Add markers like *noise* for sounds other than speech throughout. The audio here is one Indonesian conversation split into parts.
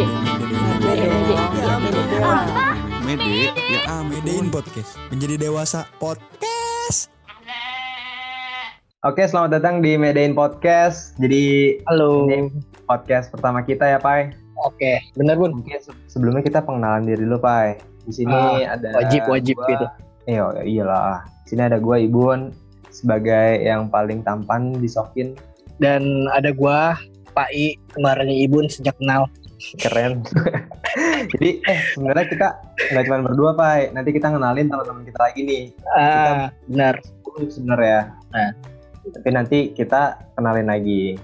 Mede. Mede. Mede. Ya, Mede. Mede. Apa? Mede, ya ah Medein podcast. Menjadi dewasa podcast. Oke, selamat datang di Medain Podcast. Jadi Halo. ini podcast pertama kita ya, Pai. Oke, bener bun. Mungkin se- sebelumnya kita pengenalan diri dulu, Pai. Di sini ada wajib, wajib gua- gitu. Iya, iyalah. Di sini ada gua Ibun sebagai yang paling tampan di Sokin. Dan ada gua, Pak I, kemarinnya Ibun sejak kenal. Keren. *laughs* Jadi, eh sebenarnya kita nggak cuma berdua, Pai. Nanti kita kenalin teman-teman kita lagi nih. Ah, benar. Itu sebenarnya. Nah. Tapi nanti kita kenalin lagi.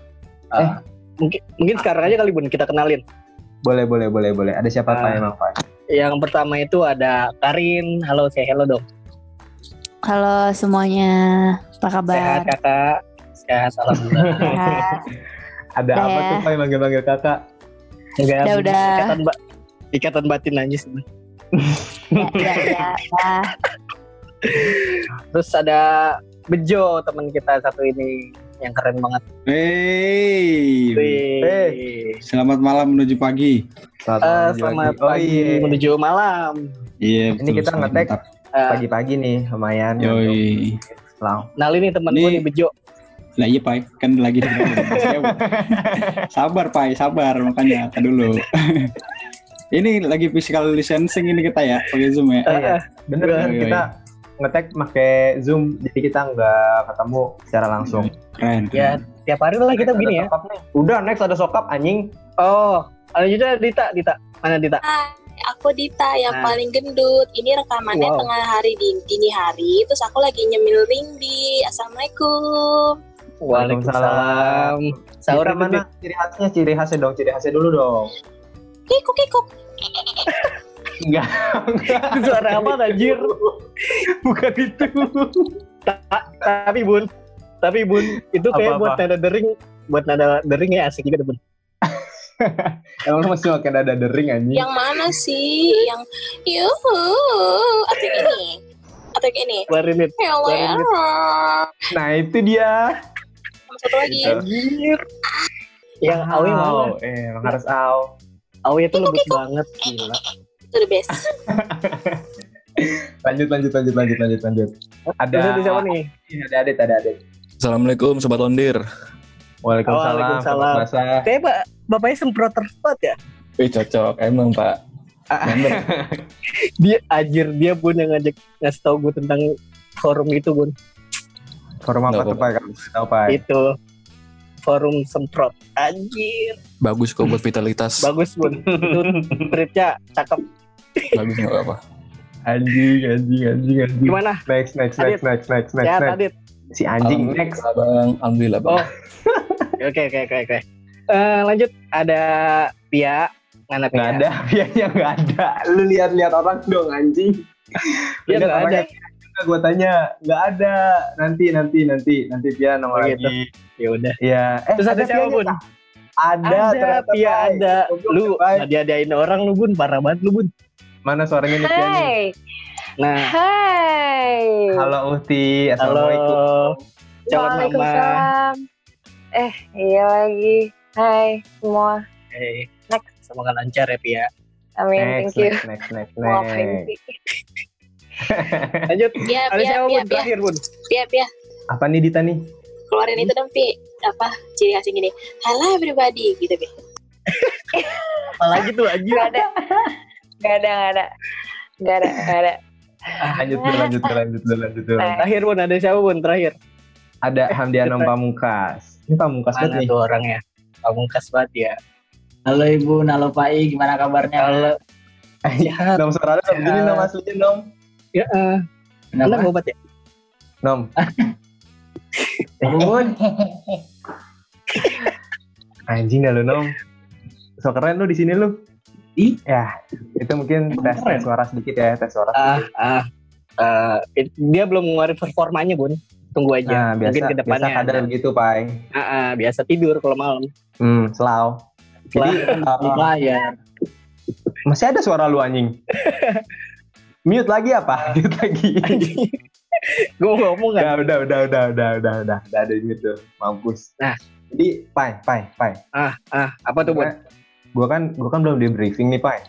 Ah, mungkin mungkin sekarang aja kali bun kita kenalin. Boleh, boleh, boleh, boleh. Ada siapa, Ah. Pai, emang, Pai? Yang pertama itu ada Karin. Halo, saya hello dong. Halo semuanya. Apa kabar? Sehat kakak. Sehat, alhamdulillah. *laughs* Ada apa tuh, Pai, manggil-manggil kakak? Enggak, Udah, udah. Ikatan, ba- ikatan batin aja sih. Ya, ya, ya, ya. Terus ada Bejo teman kita satu ini yang keren banget. Hey, Wih. Hey. selamat malam menuju pagi. Selamat, malam, selamat. Oh, pagi iya. menuju malam. Iya, Ini kita ngetek. Eh, Pagi-pagi nih, lumayan. Yoi. Temen Ini- gue nih Bejo. Lah iya, Pai. Kan lagi di *laughs* Sabar, Pai. Sabar makanya. Kan dulu. *laughs* ini lagi physical distancing ini kita ya, pakai Zoom ya. Eh, iya. Bener kan iya, kita ngetek pakai Zoom, jadi kita nggak ketemu secara langsung. Keren. Ya, keren. tiap hari lah kita begini ya. Udah, next ada sokap anjing. Oh, ada juga Dita, Dita. Mana Dita? Hai, aku Dita yang Nah. paling gendut. Ini rekamannya Wow. tengah hari di dini hari, terus aku lagi nyemil ringdi. Assalamualaikum. Waalaikumsalam. Sahur mana ciri khasnya, ciri khasnya dong, ciri khasnya dulu dong. Kikuk kikuk. Enggak, Itu *laughs* suara apa anjir? bukan itu. Ta- tapi Bun, tapi Bun, itu kayak buat nada dering, buat nada dering ya asik juga Bun. *laughs* Emang lu masih pakai dada dering anjing? Yang mana sih? Yang yuhu. Atau yang ini? Atau yang ini? Keluarin it. Ya Allah ya. Nah, itu dia. Satu lagi. Gitu. Anjir. Yang awi Aw, mana? Eh, emang harus aw. Awi itu lembut banget, gila. Itu the best. *laughs* Lanjut, lanjut, lanjut, lanjut, lanjut, lanjut. Ada, ada siapa nih? ada adit, ada adit. Assalamualaikum Sobat Londir. Waalaikumsalam. Waalaikumsalam. Sobat Masa. Kayak pak, bapaknya semprot terspat ya? Wih cocok, emang Pak. *laughs* Dia anjir, dia Bun yang ngajak ngasih tau gue tentang forum itu Bun. Forum apa tuh, Pak? Tahu, Pak? Itu forum semprot. Anjir, Bagus kok buat vitalitas. bagus Bun. Itu tweetnya cakep. Bagus nggak apa-apa. Anjing, anjing, anjing, anjing. Gimana? Next, next, next, next, next, next, Sehat next. Adit? Si anjing next. Bang. Alhamdulillah Bang. Oh. Oke oke oke oke. Eh, lanjut ada Pia, mana Pia? Nggak ada, *laughs* biayanya nggak ada. Lu lihat-lihat orang dong, anjing. Lihat nggak ada. orangnya. Gue tanya, nggak ada. Nanti, nanti, nanti, nanti dia nongol Oh, gitu. lagi. Ya udah. Iya. Eh, Terus ada siapa Pianya, Bun? tak? Ada, Ada, Pia Pai. ada. Lu diadain orang lu Bun, parah banget lu Bun. Mana suaranya nih Pia nih? Nah, Hai. Halo Uhti, halo. Assalamualaikum. Calon mama. Waalaikumsalam. Eh, iya lagi. Hai semua. Hey. Next. Semoga lancar ya Pia. Amin, Next, thank you. next, next, next, next. *laughs* Lanjut. Pia, Ada pia, siapa Bun? pia, Terakhir Bun. pia, pia. Apa nih Dita nih? Keluarin itu dong, Pi. Apa? Ciri khasnya gini. Halo everybody, gitu, Pi. *laughs* Apalagi tuh anjir. Gak ada. Gak ada, gak ada. Gak ada, gak ada. Lanjut dulu, lanjut dulu, lanjut dulu, lanjut dulu. Terakhir Bun, ada siapa Bun? Terakhir. Ada Hamdianom Pamungkas. Ini Pamungkas banget nih. tuh orangnya? Pamungkas banget ya. Halo Ibu, halo Pak I, gimana kabarnya? Halo. Sehat. Nom suara lu begini nom aslinya nom. Ya, eh. Enak Kenapa? obat ya? Nom. *laughs* Bun. Anjing dah lu nom. So keren lu di sini lu. Ih. Ya, itu mungkin tes, tes suara sedikit ya, tes suara. Ah, sedikit. ah. Eh, it- dia belum ngeluarin performanya Bun. Tunggu Nah, aja. biasa, Mungkin ke biasa depannya. kadar begitu, Pai. Ah, ah, biasa tidur kalau malam. Hmm, selau. Jadi, uh, masih ada suara lu anjing. *laughs* Mute lagi apa? Mute lagi. *laughs* Gue ngomong kan. udah, udah, udah, udah, udah, udah, udah, udah ada mute tuh. Mampus. Nah. Jadi, Pai, Pai, Pai. Ah, ah, apa tuh Bun? Gue kan gua kan belum di briefing nih Pai.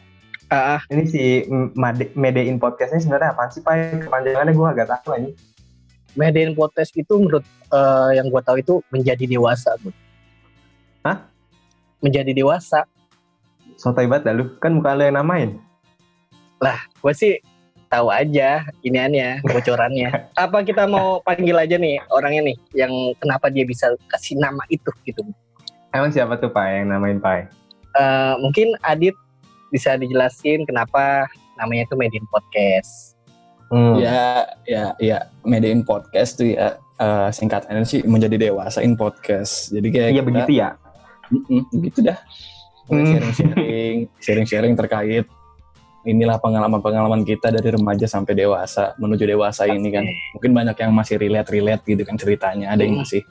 Ah, ah. Ini si Made- Medein podcast ini sebenarnya apaan sih Pai? Kepanjangannya gua agak tahu aja. Medan podcast itu menurut eh, yang gue tahu itu menjadi dewasa, Bun. Hah? Menjadi dewasa. Sotoy banget dah lu. Kan bukan lu yang namain. Gue sih tahu aja iniannya, *laughs* bocorannya. Apa kita mau panggil aja nih orangnya nih yang kenapa dia bisa kasih nama itu gitu. Emang siapa tuh Pai yang namain Pai? Eh, mungkin Adit bisa dijelasin kenapa namanya itu Medan Podcast. Hmm. Ya, ya, ya. Mediain podcast tuh ya eh, singkatannya sih menjadi dewasain podcast. Jadi kayak Iya begitu ya. Mm-mm, begitu dah. Hmm. Sharing-sharing, sharing-sharing terkait inilah pengalaman-pengalaman kita dari remaja sampai dewasa menuju dewasa ini kan. Mungkin banyak yang masih relate-relate gitu kan ceritanya. Ada yang Hmm. masih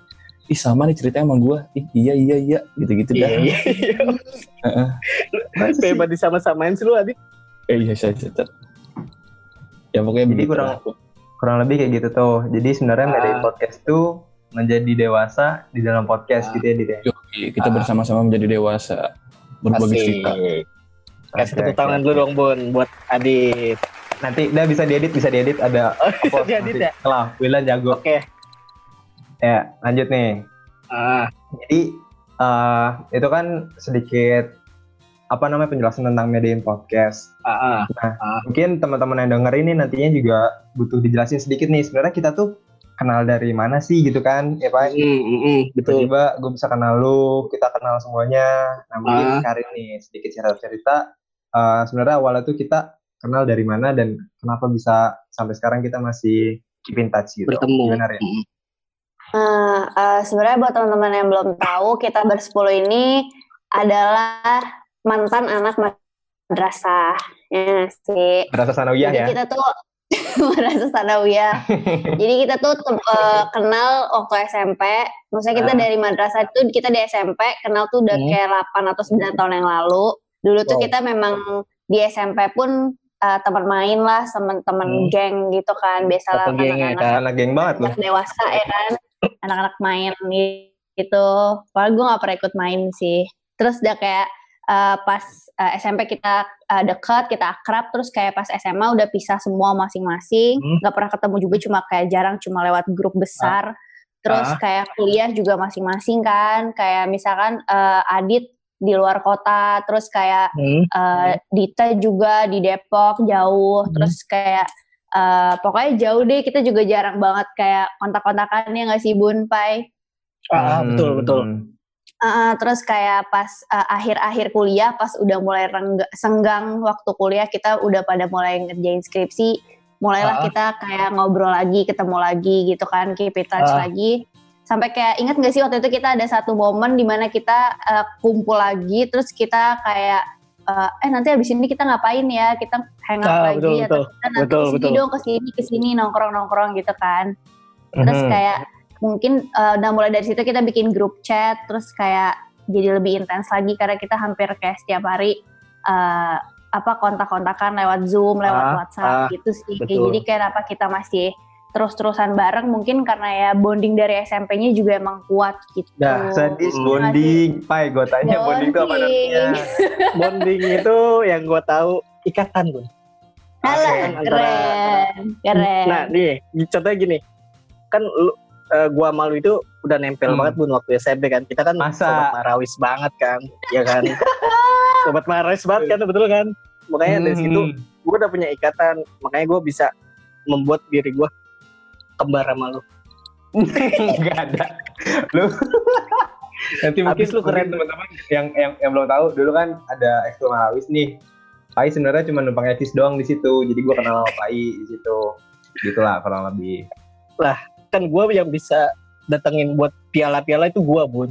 ih sama nih ceritanya sama gue. Ih iya iya iya gitu-gitu dah. Iya, iya, iya. Heeh. Bebas disama-samain sih lu Adit. Eh iya saya catat. Ya pokoknya Jadi begitu kurang-. Kurang lebih kayak gitu tuh. Jadi sebenarnya Ah. Medein podcast tuh menjadi dewasa di dalam podcast Ah. gitu ya ya. Kita bersama-sama menjadi dewasa berbagi cerita. Kasih tepuk tangan dulu dong Bun buat Adit. Nanti udah bisa diedit, bisa diedit ada *laughs* Oh, bisa diedit ya? Lah, Wilan jago. Oke. Ya, lanjut nih. Ah, Jadi eh itu kan sedikit apa namanya penjelasan tentang Mediain Podcast. ah, ah. Mungkin teman-teman yang denger ini nantinya juga butuh dijelasin sedikit nih. Sebenarnya kita tuh kenal dari mana sih gitu kan, ya Pak? Mm, mm, mm, betul. Tiba-tiba gue bisa kenal lu, kita kenal semuanya. Nah mungkin Ah. sekarang nih sedikit cerita-cerita. eh, sebenarnya awalnya tuh kita kenal dari mana dan kenapa bisa sampai sekarang kita masih keep in touch gitu. Bertemu. Gimana, Rin? Mm. Nah, eh, sebenarnya buat teman-teman yang belum tahu, kita bersepuluh ini adalah mantan anak madrasah. Ya sih. Rasa sanawiyah Jadi ya. kita tuh *laughs* madrasah sanawiyah. *laughs* Jadi kita tuh eh, kenal waktu SMP. Maksudnya kita Ah. dari madrasah itu kita di SMP kenal tuh udah Hmm. kayak 8 atau 9 tahun yang lalu. Dulu tuh Wow. kita memang di SMP pun eh, teman main lah, teman-teman Hmm. geng gitu kan. Biasalah ya, anak-anak Anak geng banget loh. anak dewasa ya kan anak-anak main gitu padahal gue gak pernah ikut main sih terus udah kayak eh, pas eh, SMP kita eh, deket kita akrab terus kayak pas SMA udah pisah semua masing-masing Hmm. nggak pernah ketemu juga cuma kayak jarang cuma lewat grup besar terus Ah. kayak kuliah juga masing-masing kan kayak misalkan eh, Adit di luar kota terus kayak Mm. eh, Dita juga di Depok jauh Hmm. terus kayak eh, pokoknya jauh deh kita juga jarang banget kayak kontak-kontakannya nggak sih Bun Pai Ah, ah, betul betul. Hmm. Eh, terus kayak pas eh, akhir-akhir kuliah pas udah mulai rengga- senggang waktu kuliah kita udah pada mulai ngerjain skripsi mulailah Ah. kita kayak ngobrol lagi ketemu lagi gitu kan keep in touch Ah. lagi sampai kayak ingat gak sih waktu itu kita ada satu momen di mana kita eh, kumpul lagi terus kita kayak eh, eh nanti abis ini kita ngapain ya kita hangout Ah, lagi betul, atau betul. kita nanti Betul, ke sini betul. dong ke sini ke sini nongkrong nongkrong gitu kan terus Mhm. kayak mungkin eh, udah mulai dari situ kita bikin grup chat terus kayak jadi lebih intens lagi karena kita hampir kayak setiap hari eh, apa kontak-kontakan lewat zoom lewat Ah, WhatsApp ah, gitu sih betul. jadi kenapa kita masih terus-terusan bareng mungkin karena ya bonding dari SMP-nya juga emang kuat gitu Dah, sadis Hmm. bonding. Pai, gue tanya bonding itu apa Bonding. artinya? *laughs* Bonding itu yang gue tahu ikatan. Alah, antara- keren keren Nah nih, contohnya gini, kan lu, eh, gua malu itu udah nempel Hmm. banget bun waktu SMP kan. Kita kan Masa? sobat marawis banget kan, ya kan. *laughs* sobat marawis banget kan, betul kan. Makanya dari situ Hmm. gue udah punya ikatan, makanya gue bisa membuat diri gue kembar sama lu. Nggak ada. Lu *laughs* nanti mungkin lu keren. teman-teman yang, yang yang belum tahu dulu kan ada ekskul Marawis nih. Pai sebenarnya cuma numpang etis doang di situ. Jadi gua kenal sama Pai di situ. Gitulah kurang lebih. Kan gue yang bisa datengin buat piala-piala itu gue bun.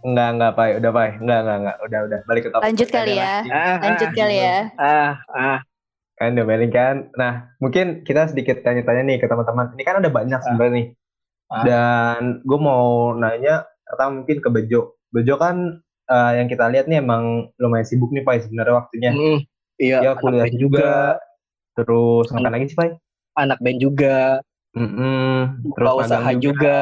Enggak, enggak, Pai. Udah, Pai. Enggak, enggak, enggak. Udah, udah. Balik ke topik. lanjut kali ya lagi. Ah, lanjut ah, kali ya Ah, ah, Kan udah balik kan. Nah, mungkin kita sedikit tanya-tanya nih ke teman-teman. Ini kan ada banyak sebenarnya nih. Ah. Dan gue mau nanya, pertama mungkin ke Bejo. Bejo kan eh, yang kita lihat nih emang lumayan sibuk nih, Pai, sebenarnya waktunya. mm, iya, Ya, kuliah band juga. Terus Hmm. ngapain lagi sih, Pai? anak band juga, Mm-mm. buka Terus usaha magang juga.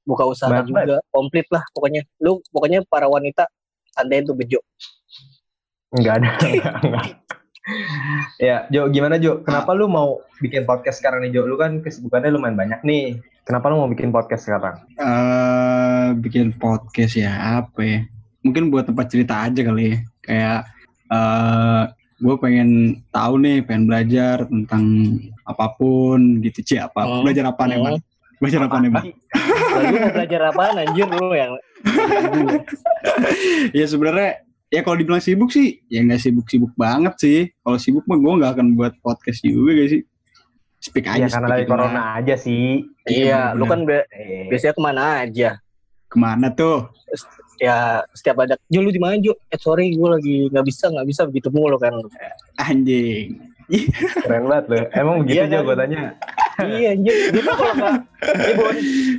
buka usaha Banyak juga, komplit lah pokoknya. Lu pokoknya para wanita ada tuh bejo. Enggak ada. *laughs* enggak, ya, Jo, gimana Jo? Kenapa lu mau bikin podcast sekarang nih Jo? Lu kan kesibukannya lumayan banyak nih. Kenapa lu mau bikin podcast sekarang? eh bikin podcast ya apa ya? Mungkin buat tempat cerita aja kali ya. Kayak eh gue pengen tahu nih, pengen belajar tentang apa pun gitu sih apa? Hmm. Belajar apa nih, Bang? Belajar apa nih, Bang? Belajar apaan anjir lu yang *laughs* ya sebenarnya ya kalau dibilang sibuk sih ya nggak sibuk-sibuk banget sih. Kalau sibuk mah gue nggak akan buat podcast juga gak sih? Speak aja. Ya karena lagi corona lah. aja sih. Iya, lu kan be- Eh, biasanya ke mana aja? Ke mana tuh? Ya setiap ada, Jo lu di mana Jo? Eh sorry gue lagi nggak bisa nggak bisa begitu mulu kan. Anjing. keren banget lu. Emang begitu Iya, Jo kan? gue tanya. iya anjir. Dia tuh kalau nggak,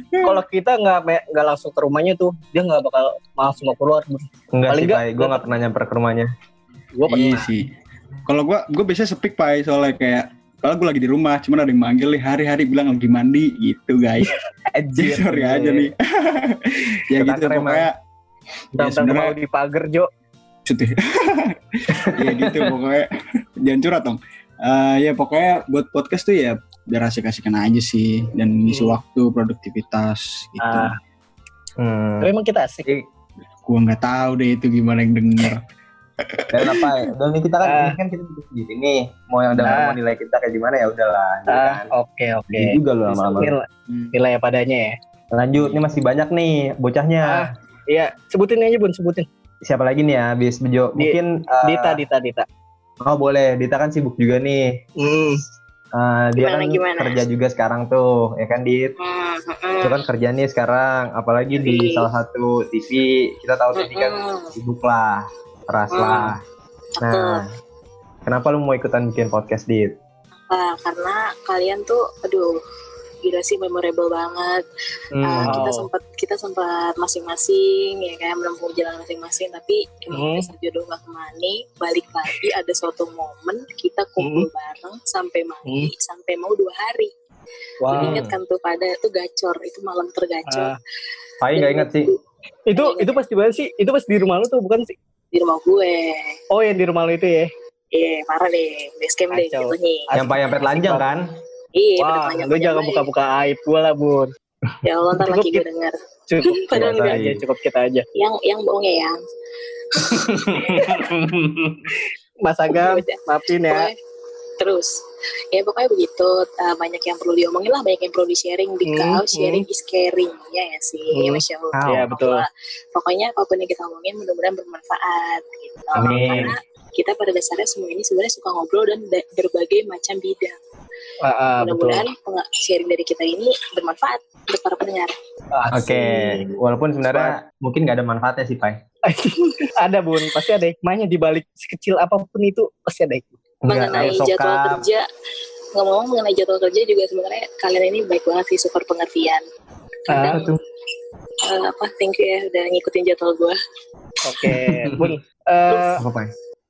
Iya, kalau kita nggak me- nggak langsung ke rumahnya tuh, dia nggak bakal langsung mau keluar. Enggak Paling sih, nggak- Pai. Gue gak pernah nyamper ke rumahnya. Gue Iya pernah. sih. Kalau gua gua biasanya speak pai soalnya kayak kalau gue lagi di rumah, cuman ada yang manggil nih hari-hari bilang lagi mandi gitu guys. *laughs* Anjir. Sorry aja nih. *laughs* ya Kita gitu pokoknya. Ya Tentang sebenarnya mau di pagar Jo. Maksudnya. *laughs* ya gitu pokoknya. Jangan curhat dong. Eh, ya pokoknya buat podcast tuh ya biar asik-asikan aja sih dan ngisi Hmm. waktu produktivitas gitu. Ah. Hmm. Tapi emang kita asik. Gua nggak tahu deh itu gimana yang denger. *laughs* Dan apa ya? Dan ini kita kan, ini kan kita bikin sendiri nih. Mau yang denger Ah. mau nilai kita kayak gimana ya udahlah. gitu kan. oke oke. Gitu juga lu lama-lama. Nilai, nilai padanya ya. Lanjut, ini masih banyak nih bocahnya. Ah. Iya, sebutin aja Bun, sebutin. Siapa lagi nih ya, habis Bejo? Di- Mungkin eh, Dita, Dita, Dita. Oh boleh, Dita kan sibuk juga nih. Hmm. Eh, dia Gimana, kan gimana? kerja juga sekarang tuh, ya kan Dit? Hmm, Itu kan kerja nih sekarang, apalagi di Iya. salah satu TV. Kita tahu TV kan Mm-mm. sibuk lah, keras Hmm. lah. Nah, kenapa lu mau ikutan bikin podcast Dit? Apa? Karena kalian tuh, aduh, gila sih memorable banget. Hmm. Uh, kita Wow. sempat kita sempat masing-masing ya kayak menempuh jalan masing-masing tapi Hmm. kisah jodoh gak ke mana balik lagi ada suatu momen kita kumpul bareng sampai mandi sampai mau dua hari Wow. ingat kan tuh pada itu gacor itu malam tergacor Ah. Pai nggak inget sih. Itu itu pas di mana sih? Itu pas di rumah lu tuh bukan sih? di rumah gue Oh yang di rumah lu itu ya? iya parah deh base camp deh Kacau. jatuhnya Yang Pai yang telanjang kan? Iya Wah, lu jangan buka-buka aib gue lah bun. ya Allah ntar lagi gue denger Cukup *laughs* Padahal kita aja, cukup kita aja. yang yang bohong ya yang *laughs* Mas Agam, maafin ya. Pokoknya- terus ya pokoknya begitu uh, banyak yang perlu diomongin lah banyak yang perlu di sharing di Hmm, sharing is caring ya ya sih Hmm. masya allah Ah, Iya, betul. Pokoknya apa pun yang kita omongin mudah-mudahan bermanfaat gitu Amin. karena kita pada dasarnya semua ini sebenarnya suka ngobrol dan da- berbagai macam bidang Ah, ah, betul. mudah-mudahan sharing dari kita ini bermanfaat untuk para pendengar Oke, walaupun sebenarnya mungkin nggak ada manfaatnya sih Pai. *laughs* ada bun, pasti ada hikmahnya di balik sekecil apa pun itu pasti ada hikmah. Mengenai jadwal sokap. kerja ngomong mengenai jadwal kerja juga sebenarnya kalian ini baik banget sih super pengertian Ah, kadang eh, apa thank you ya udah ngikutin jadwal gue Oke, *laughs* bun. eh, Apa Pai?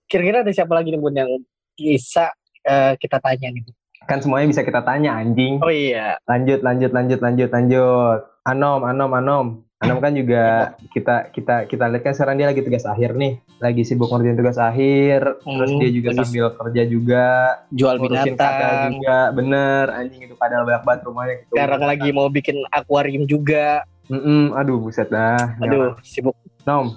kira-kira ada siapa lagi nih bun yang bisa eh, kita tanya nih? Bun? Kan semuanya bisa kita tanya anjing. Oh iya, Lanjut, lanjut, lanjut, lanjut, lanjut. Anom, Anom, Anom. Anom kan juga kita kita kita lihat kan sekarang dia lagi tugas akhir nih, lagi sibuk ngerjain tugas akhir, terus Hmm, dia juga lagi sambil kerja juga, jual kakak binatang. juga, bener anjing itu padahal banyak banget rumahnya gitu. Sekarang lagi mau bikin akuarium juga. Mm-mm, aduh buset dah. Aduh, sibuk. Nom,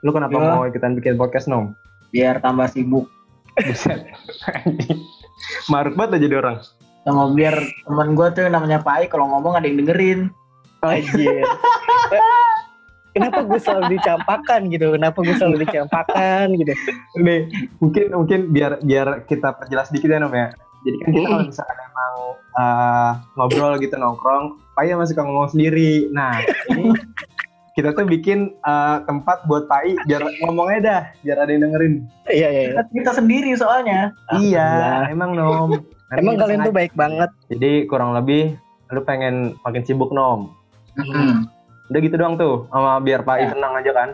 lu kenapa Ya. mau ikutan bikin podcast Nom? biar tambah sibuk Buset. *laughs* Maruk banget aja jadi orang. sama biar teman gue tuh namanya Pai kalau ngomong ada yang dengerin Anjir. *laughs* Kenapa gue selalu dicampakan gitu? Kenapa gue selalu dicampakan gitu? Nih, mungkin mungkin biar biar kita perjelas dikit ya Nom ya. Jadi kan kita kalau misalkan emang eh, ngobrol gitu nongkrong, Pai emang suka ngomong sendiri. Nah, ini *laughs* kita tuh bikin eh, tempat buat Pai biar ngomongnya dah, biar ada yang dengerin. Iya, iya. iya. Kita sendiri soalnya Iya, emang Nom. Nanti Emang kalian tuh baik banget. Jadi kurang lebih lu pengen makin sibuk Nom. Hmm. Udah gitu doang tuh, sama biar Pai Ya. senang aja kan.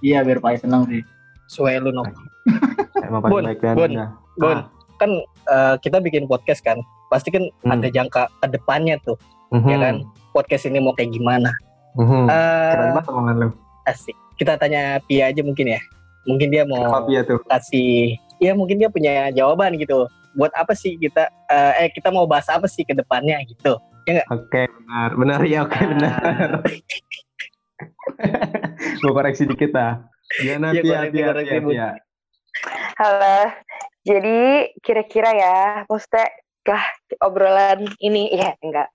iya biar Pai senang sih Suwe lu nom. *laughs* Emang paling Bun, baik dan Bun. nah. Bun, Ah. kan eh, kita bikin podcast kan. Pasti kan Hmm. ada jangka ke depannya tuh, Mhm. ya kan? Podcast ini mau kayak gimana? Mhm. Eh, Keren banget omongan lu. asik. Kita tanya Pia aja mungkin ya. Mungkin dia mau ya tuh? kasih ya mungkin dia punya jawaban gitu. Buat apa sih kita eh, eh kita mau bahas apa sih ke depannya gitu. Oke, benar. Benar ya, oke benar. *laughs* Gue koreksi dikit lah. Gimana Iya, Pia, koreksi, Pia, koreksi, Pia. Pia? Halo. Jadi kira-kira ya, maksudnya kah obrolan ini ya enggak.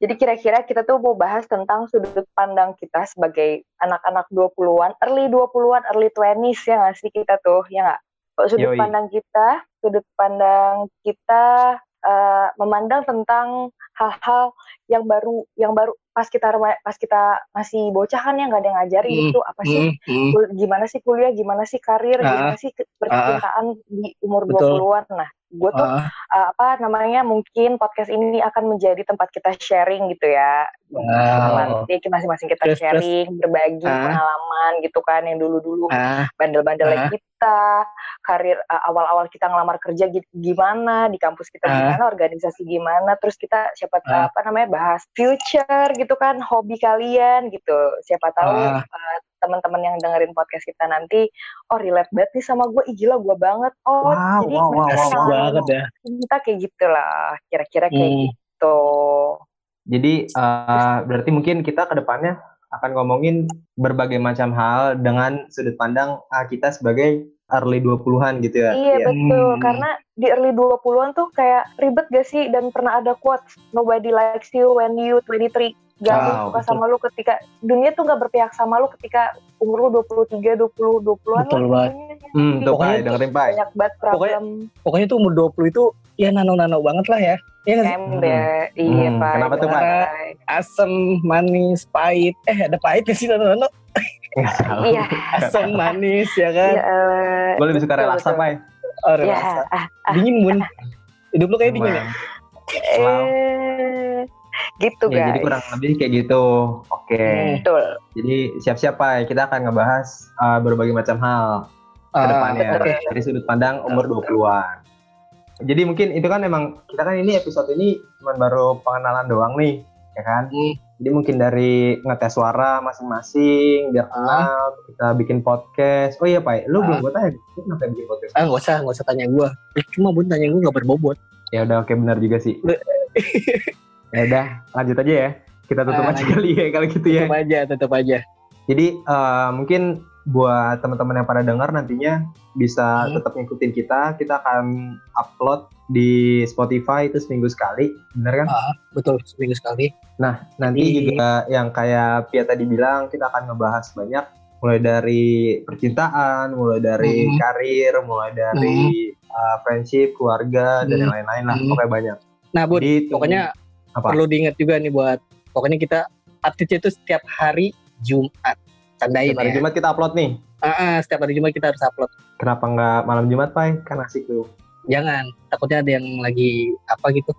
Jadi kira-kira kita tuh mau bahas tentang sudut pandang kita sebagai anak-anak 20-an, early 20-an, early 20s ya nggak sih kita tuh, ya nggak? Sudut Yoi. pandang kita, sudut pandang kita eh, memandang tentang hal-hal yang baru, yang baru pas kita pas kita masih bocah kan ya nggak ada yang ngajarin Hmm, gitu apa sih Hmm, gimana sih kuliah, gimana sih karir, Ah, gimana sih percintaan di umur Betul. 20-an. Nah, gue tuh Ah, uh, apa namanya mungkin podcast ini akan menjadi tempat kita sharing gitu ya. Wow. Nanti masing-masing kita Terus, terus. sharing, berbagi Ah. pengalaman gitu kan yang dulu-dulu ah, bandel-bandelnya Ah. kita, karir uh, awal-awal kita ngelamar kerja gi- gimana, di kampus kita Ah. gimana, organisasi gimana, terus kita siapa Ah. apa namanya bahas future gitu kan, hobi kalian gitu. Siapa tahu Ah. uh, teman-teman yang dengerin podcast kita nanti, oh relate banget nih sama gue, ih gila gue banget. Oh Wow, jadi wow, wow, mereka wow, banget ya. kita kayak gitulah, kira-kira kayak Hmm. gitu. Jadi eh, berarti mungkin kita ke depannya akan ngomongin berbagai macam hal dengan sudut pandang ah, kita sebagai early 20-an gitu ya. Iya Pia? betul, Hmm. karena di early 20-an tuh kayak ribet gak sih dan pernah ada quotes nobody likes you when you 23 gak Wow, suka sama lu ketika dunia tuh gak berpihak sama lu ketika umur lu 23, 20, 20-an Betul lah banget. pokoknya. Hmm, Pokoknya Pai, dengerin Pai. banyak banget problem Pokoknya tuh umur 20 itu ya nano-nano banget lah ya. Iya sih? ember iya Hmm, Pak kenapa tuh? Pak? Asam, manis, pahit. Eh ada pahit gak sih nano-nano? *laughs* iya Asam, manis ya kan? iya eh, Gue lebih suka betul, betul. Pai. Oh, Iya, relaksa. ah, Dingin mun. Hidup lu kayak dingin ya? Eh, gitu Ya, guys jadi kurang lebih kayak gitu. Oke. Hmm. betul Jadi siap-siap Pai, kita akan ngebahas uh, berbagai macam hal ke Ah, depannya Oke. dari sudut pandang umur 20-an. Jadi mungkin itu kan emang kita kan ini episode ini cuma baru pengenalan doang nih, ya kan? Hmm. Jadi mungkin dari ngetes suara masing-masing biar kenal, kita bikin podcast. Oh iya Pak, lu Ah. belum gue tanya, lu kenapa bikin podcast? Ah nggak usah, nggak usah tanya gue. Eh, cuma bun tanya gue nggak berbobot. Ya udah oke benar juga sih. *laughs* Ya udah lanjut aja ya. Kita tutup Ah, aja lanjut. kali ya kalau gitu ya. Tetap aja, tetap aja. Jadi eh, mungkin buat teman-teman yang pada dengar nantinya bisa Hmm. tetap ngikutin kita. Kita akan upload di Spotify itu seminggu sekali, bener kan? Ah, betul seminggu sekali. Nah nanti Jadi- juga yang kayak Pia tadi bilang kita akan ngebahas banyak, mulai dari percintaan, mulai dari Hmm. karir, mulai dari uh, friendship, keluarga dan Hmm. yang lain-lain lah, Hmm. pokoknya banyak. Nah bun, Jadi pokoknya apa? perlu diingat juga nih buat pokoknya kita update itu setiap hari Jumat. Tandain Setiap hari ya. Jumat kita upload nih. Ah, ah, setiap hari Jumat kita harus upload. Kenapa nggak malam Jumat, Pai? Kan asik tuh. Jangan, takutnya ada yang lagi apa gitu.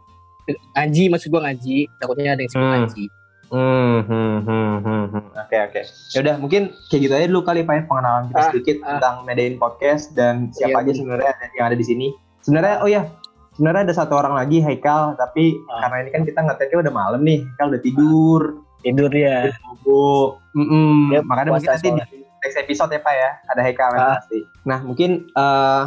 Ngaji, maksud gua ngaji, takutnya ada yang sibuk Hmm. ngaji. Hmm, hmm, hmm, hmm, hmm. Oke, oke. Ya udah, mungkin kayak gitu aja dulu kali Pak pengenalan kita Ah, sedikit ah. tentang Medain Podcast dan siapa Iya, aja sebenarnya yang ada di sini. Sebenarnya, oh ya, sebenarnya ada satu orang lagi, Haikal, tapi Ah. karena ini kan kita ngeteknya udah malam nih, Haikal udah tidur, Tidur ya. bobo. Mm-mm. Dia Makanya mungkin nanti di next episode ya Pak ya, ada Haikal yang Ah. pasti. Nah, mungkin eh,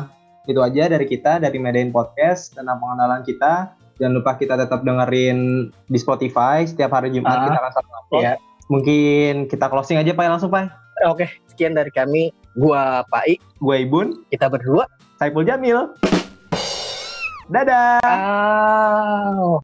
itu aja dari kita, dari Medain Podcast, tentang pengenalan kita. Jangan lupa kita tetap dengerin di Spotify setiap hari Jumat Ah. kita akan selalu upload. Iya. Mungkin kita closing aja Pak ya, langsung Pak. Oke, sekian dari kami. Gua Pai, Gue Ibun, kita berdua. Saiful Jamil. Dadah. Ah.